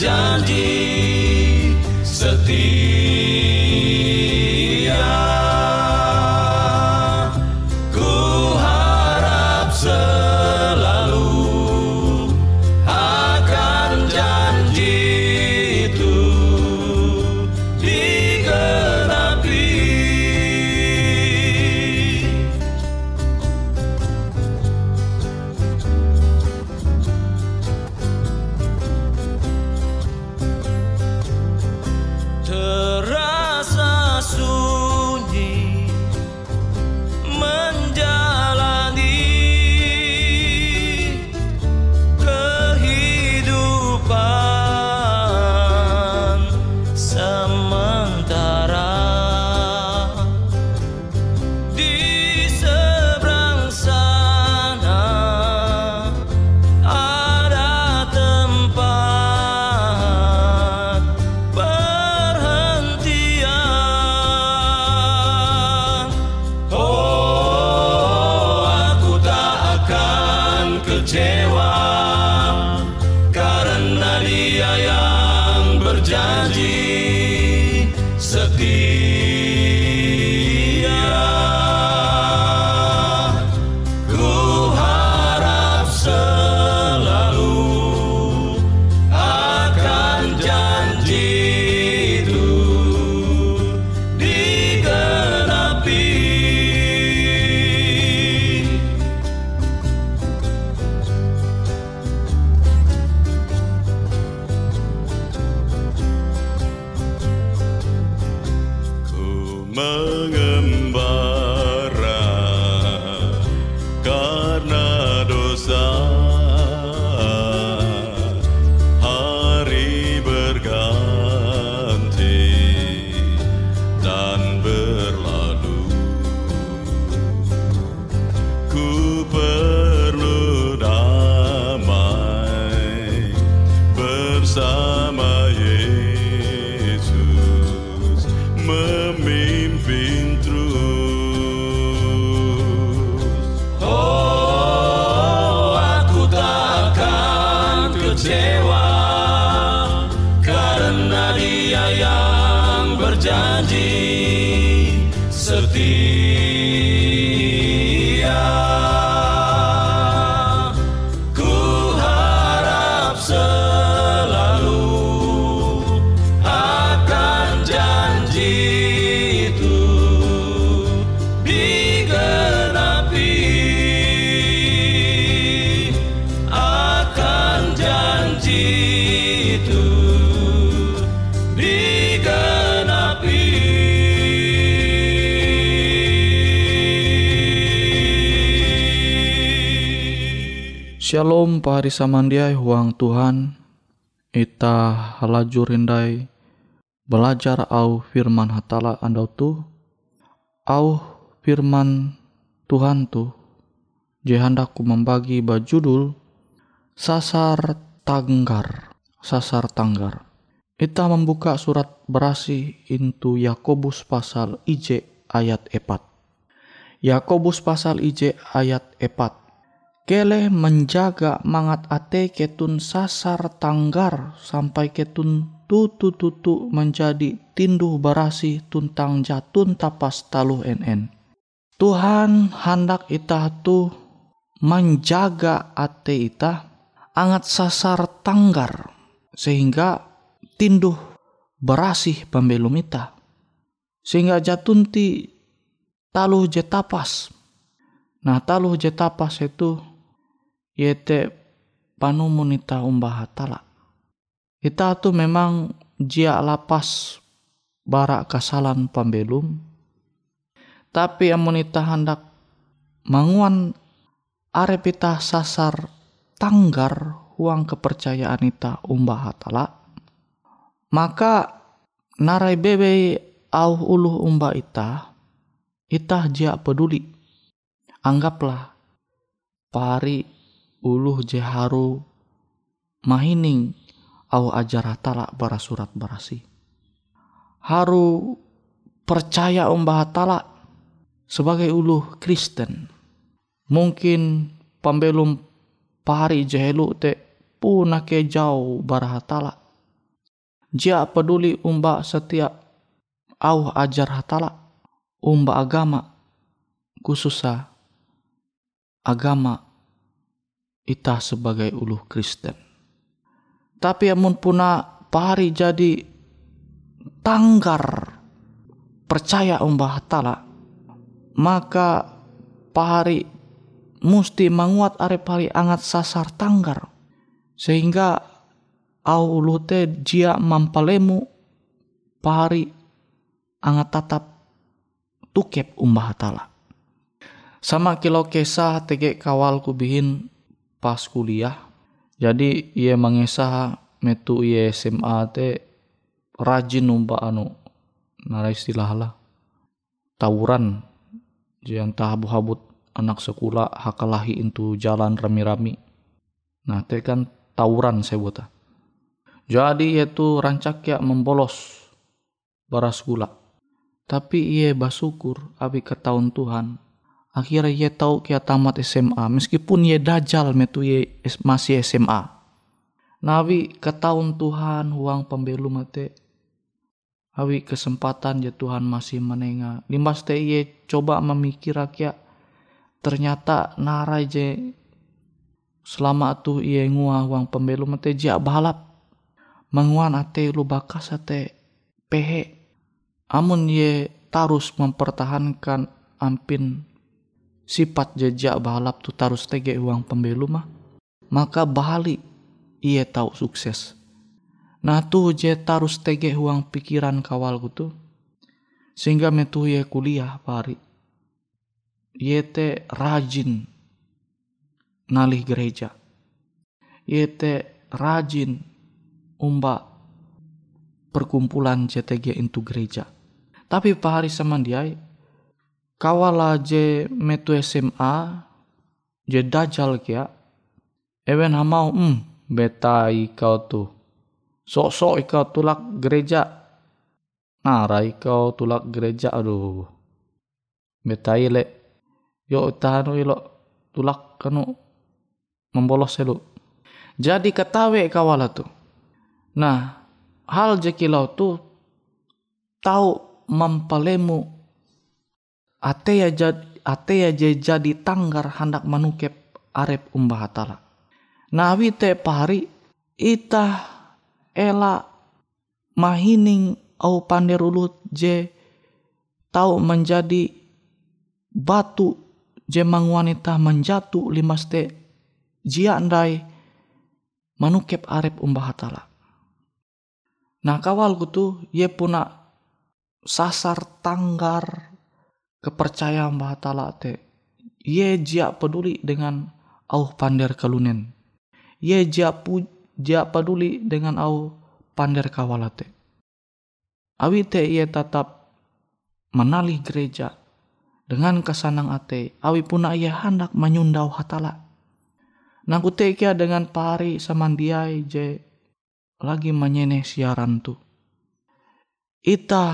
Berjanji setia. Ku harap pahari samandiai huang Tuhan Ita halajur hindai belajar au firman hatala andau tu au firman Tuhan tu je hendak ku membagi bajudul sasar tanggar sasar tanggar Ita membuka surat berasi into Yakobus pasal IJ ayat 4. Yakobus pasal IJ ayat 4. Kele menjaga mangat ate ketun sasar tanggar sampai ketun tutu-tutu menjadi tinduh berasi tuntang jatun tapas taluh enen. Tuhan hendak ita tu menjaga ate ita angat sasar tanggar sehingga tinduh berasih pembelum ita. Sehingga jatunti taluh jetapas. Nah taluh jetapas itu yete panumun ita umbah hatala. Ita tu memang jia lapas barak kasalan pembelum. Tapi amun ita hendak manguan arep ita sasar tanggar uang kepercayaan ita umbah hatala maka narai bebe au uluh umba ita, ita jia peduli. Anggaplah pari uluh je haru mahining au ajar hatala bara surat barasi. Haru percaya umba hatala sebagai uluh Kristen. Mungkin pembelum pari jahelu te puna ke jauh bara hatala Jia peduli umba setiap au ajar hatala umba agama khususnya agama ita sebagai ulu Kristen. Tapi amun puna pahari jadi tanggar percaya umba hatala maka pahari musti menguat arep pari angat sasar tanggar sehingga au ulute jia mampalemu pari angat tatap tukep umbah tala. Sama kilo kesah tege kawal bihin pas kuliah. Jadi ia mengesah metu ia SMA te rajin umbah anu nara istilah lah tawuran jian tahabu-habut anak sekolah hakalahi itu jalan rami-rami. Nah, te kan tawuran saya buat. Jadi itu rancak ya membolos baras gula. Tapi ia basukur abi ke tahun Tuhan. Akhirnya ia tahu kia tamat SMA meskipun ia dajal metu ia masih SMA. Nabi ke tahun Tuhan uang pembelu mate. Awi kesempatan ya Tuhan masih menengah. Limbas teh ia coba memikir kia ternyata narai je selama tu ia ngua uang pembelu mate jak balap manguan ate lu bakas ate pehe amun ye tarus mempertahankan ampin sifat jejak balap tu tarus tege uang pembelu mah. Maka bali ia tahu sukses. Nah tu je tarus tege uang pikiran kawal tu. Sehingga metu ye kuliah pari. Ye te rajin nalih gereja. Ye te rajin umba perkumpulan JTG itu gereja. Tapi Pak Hari Samandiai, kawala je metu SMA, je dajal kia, ewen hamau, hmm, beta ikau tu. Sok-sok ikau tulak gereja. Nara ikau tulak gereja, aduh. Beta ile, yo tahanu ilo tulak kanu membolos selu. Jadi ketawe kawala tu Nah, hal jekilau tu tahu mempalemu ate ya jadi ate ya jadi tanggar hendak manukep arep umbah hatala. Nawi te pari ita ela mahining au panderulut je tahu menjadi batu jemang wanita menjatuh limas te jia andai manukep arep umbah hatala. Nah kawal tuh ye puna sasar tanggar kepercayaan bahatala te. Ye jia peduli dengan au pander kalunen. Ye jia pu jia peduli dengan au pander kawalate. Awi te ia tetap menalih gereja dengan kesanang ate. Awi puna ia hendak menyundau hatala. Naku tekia dengan pari samandiai je lagi menyeneh siaran tu. Ita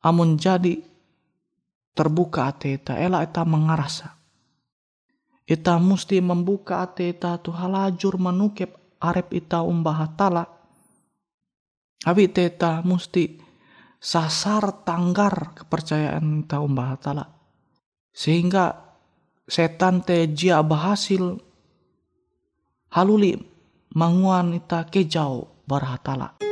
amun jadi terbuka ate ita elak ita mengarasa. Ita musti membuka ate tu halajur menukep arep ita umbah hatala. Abi ita musti sasar tanggar kepercayaan ita umbah hatala. Sehingga setan te jia berhasil haluli manguan ita kejau barhatala.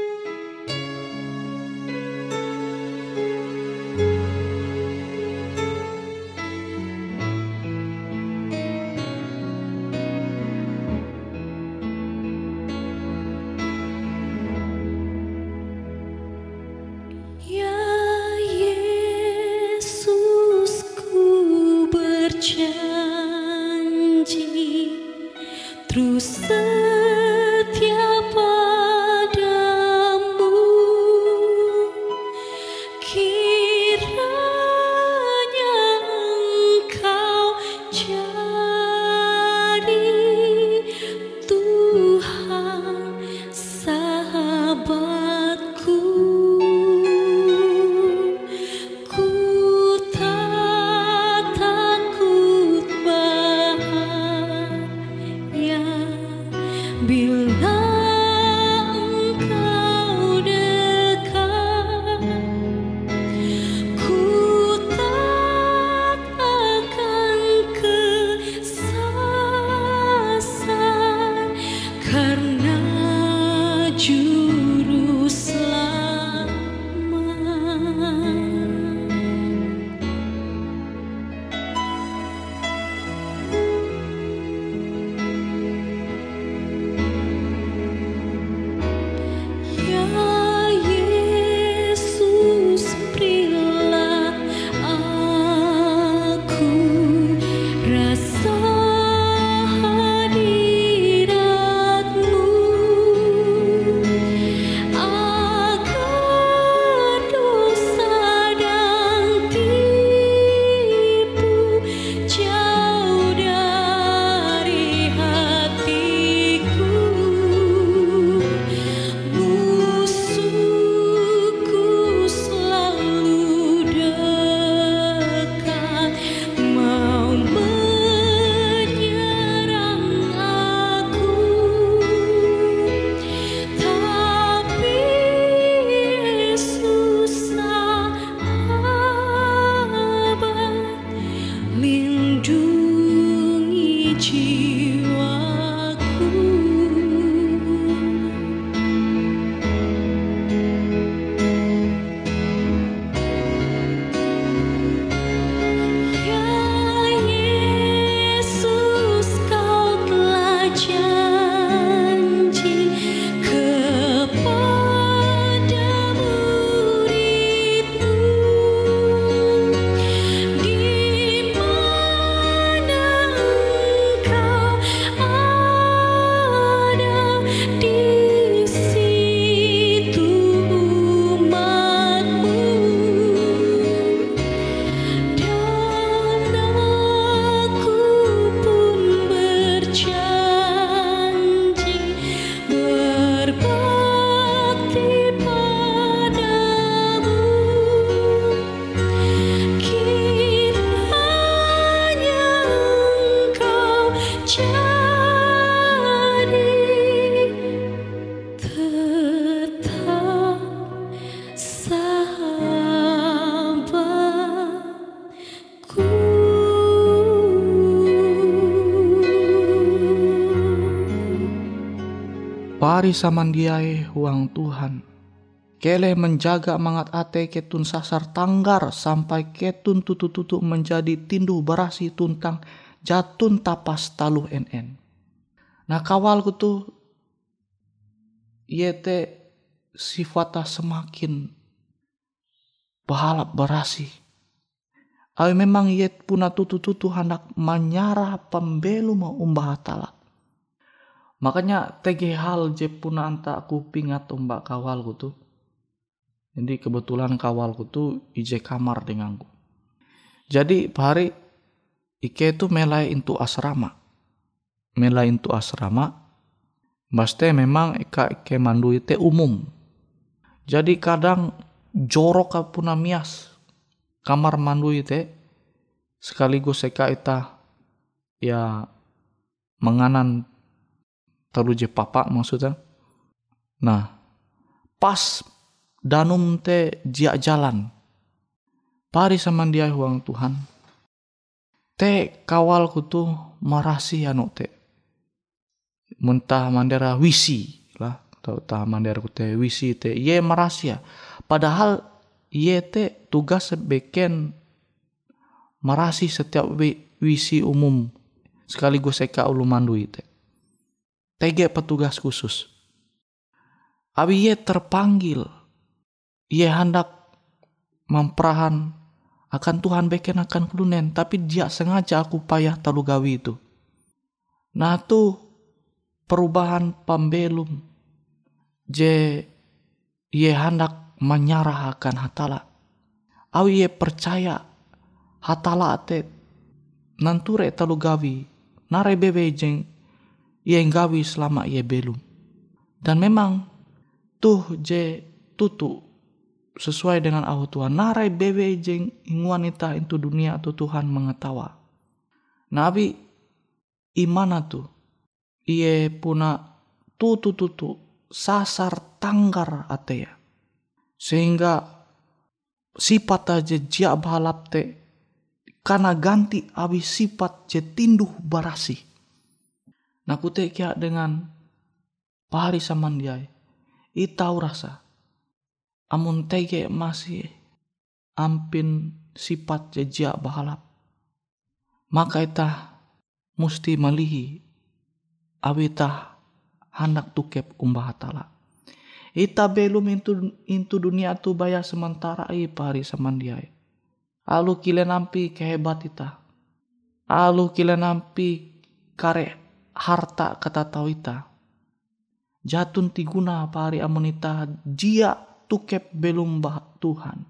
Pari samandiai huang Tuhan. Kele menjaga mangat ate ketun sasar tanggar sampai ketun tutu-tutu menjadi tindu berasi tuntang jatun tapas taluh NN. Nah kawalku tuh yete sifatnya semakin bahalap berasi. Awi memang yet puna tutu-tutu hendak menyarah pembelu mau umbah talak. Makanya tege hal je puna anta aku pingat umbak kawalku tuh. Jadi kebetulan kawalku tuh ije kamar denganku. Jadi hari Ike itu melai into asrama. Melai into asrama. Baste memang ika Ike mandu itu umum. Jadi kadang jorok kapuna mias kamar mandu itu sekaligus eka ita ya menganan teruje papa maksudnya. Nah, pas danum te jia jalan. Pari sama dia huang Tuhan. Te kawalku tuh marasi anu te. Muntah mandera wisi lah. Tau tah mandera ku te wisi te. Ye marasi ya. Padahal ye te tugas beken marasi setiap wi- wisi umum sekaligus eka ulu mandu itu. Tege petugas khusus. Abi ye terpanggil. Ye hendak memperahan akan Tuhan beken akan kelunen. Tapi dia sengaja aku payah talu gawi itu. Nah tuh perubahan pembelum. Je ye hendak menyarah akan hatala. Awi ye percaya hatala te nanture talu gawi. Nare bebe jeng ye gawi selama ye belum. Dan memang tuh je tutu sesuai dengan au Tuhan. Narai bebe jeng wanita itu dunia atau Tuhan mengetawa. Nabi imana tuh iye puna tutu tutu sasar tanggar ya. Sehingga sifat aja jia balap te karena ganti abi sifat je tinduh barasi. Nah kute kia dengan pahari samandiai. Itau rasa. Amun tege masih ampin sifat jejak bahalap. Maka ita musti malihi awita hendak tukep umbah hatala. Ita belum intu intu dunia tu baya sementara i pari samandiai. Alu kile nampi kehebat ita alu kile nampi kare harta kata tau ita jatun tiguna pari amun ita jia tukep belum bah Tuhan.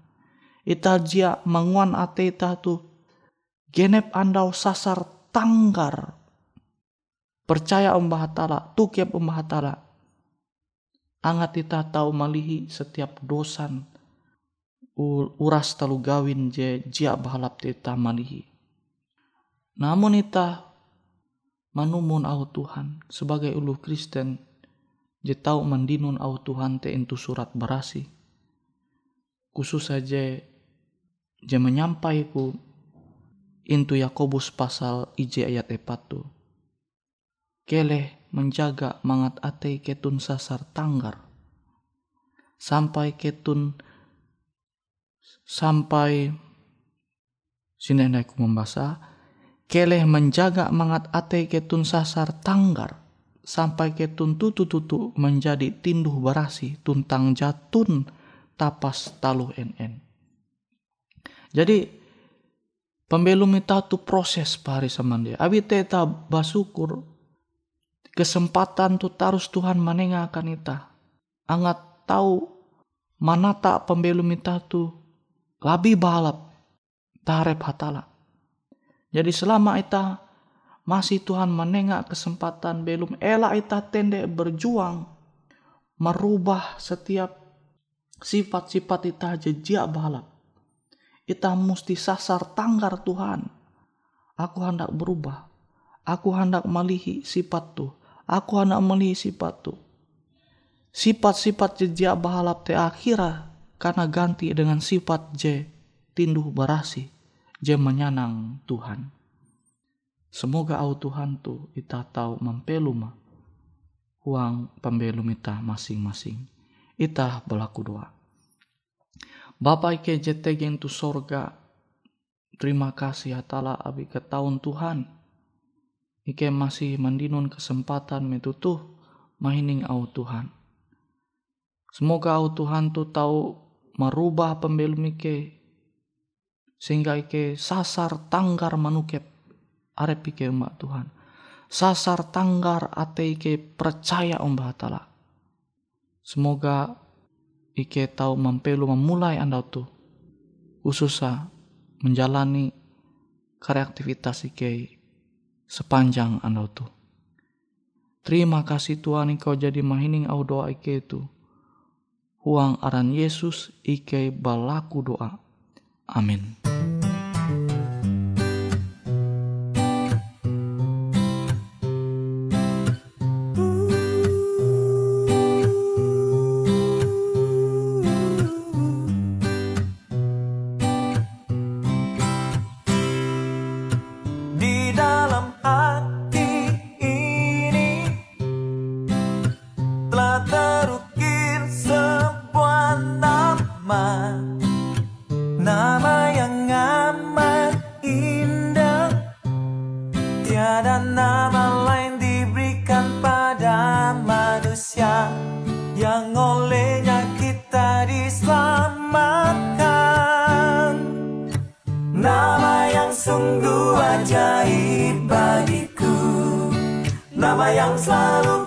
Ita jia manguan ate ita tu genep andau sasar tanggar. Percaya umbah hatala, tukep umbah hatala. Angat ita tahu malihi setiap dosan uras talu gawin je jia bahalap ita malihi. Namun ita manumun au Tuhan sebagai ulu Kristen je tau mandinun au Tuhan te itu surat berasi. Khusus saja je menyampai ku intu Yakobus pasal ije ayat epat tu. Keleh menjaga mangat ate ketun sasar tanggar. Sampai ketun sampai sini ku membaca keleh menjaga mangat ate ketun sasar tanggar sampai ke tutu tutu menjadi tinduh barasi tuntang jatun tapas taluh en Jadi pembelum itu tu proses pari dia. Abi teta basukur kesempatan tu tarus Tuhan menengah akan ita. Angat tahu mana tak pembelum itu tu labi balap tarep hatala. Jadi selama ita masih Tuhan menengak kesempatan belum elak ita tende berjuang merubah setiap sifat-sifat ita jejak balap. Ita mesti sasar tanggar Tuhan. Aku hendak berubah. Aku hendak melihi sifat tu. Aku hendak melihi sifat tu. Sifat-sifat jejak bahalap te akhirah karena ganti dengan sifat je tinduh barasi. Menyanang Tuhan. Semoga au Tuhan tu ita tahu mempeluma uang pembelum ita masing-masing. Ita berlaku doa. Bapak ike jetegen tu sorga. Terima kasih hatala abi ke tahun Tuhan. Ike masih mandinun kesempatan metutuh mahining au Tuhan. Semoga au Tuhan tu tahu merubah pembelum ike sehingga ike sasar tanggar manukep arep ike umat Tuhan. Sasar tanggar ate ike percaya umbah hatala. Semoga Ike tahu mempelu memulai anda tu khususnya menjalani kreativitas Ike sepanjang anda tu. Terima kasih Tuhan engkau jadi mahining au doa Ike itu. Huang aran Yesus Ike balaku doa. Amin. Nama yang amat indah. Tiada nama lain diberikan pada manusia yang olehnya kita diselamatkan. Nama yang sungguh ajaib bagiku. Nama yang selalu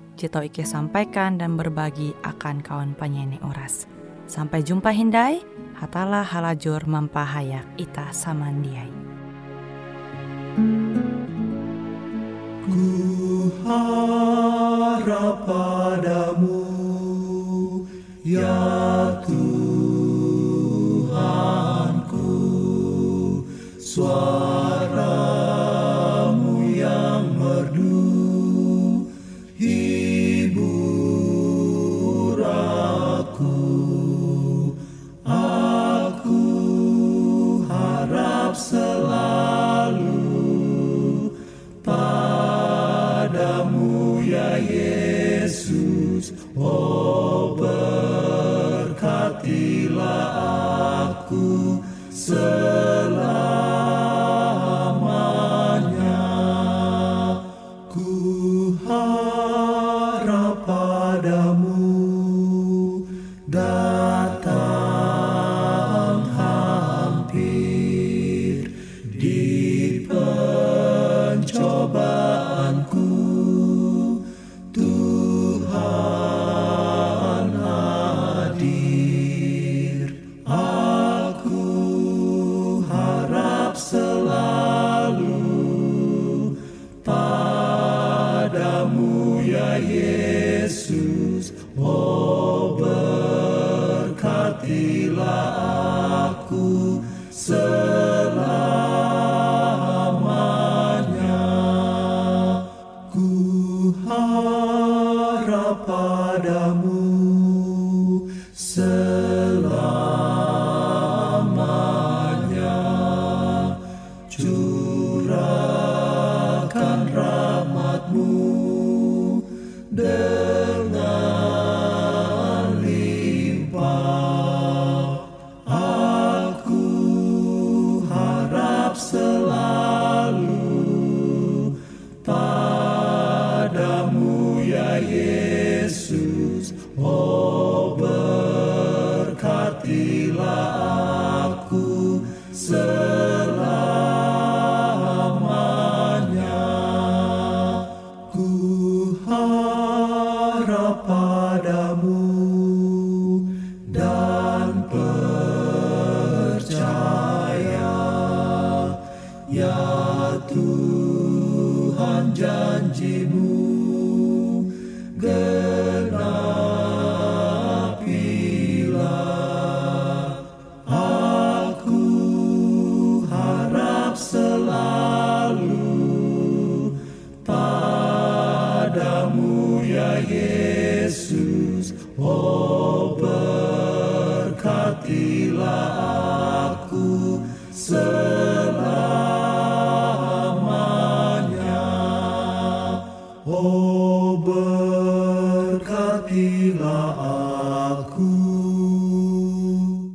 tau Ike sampaikan dan berbagi akan kawan penyanyi Oras. Sampai jumpa Hindai, hatalah halajur mampahayak ita samandiai. harap padamu ya Tuhanku suaramu harap selalu Ilah.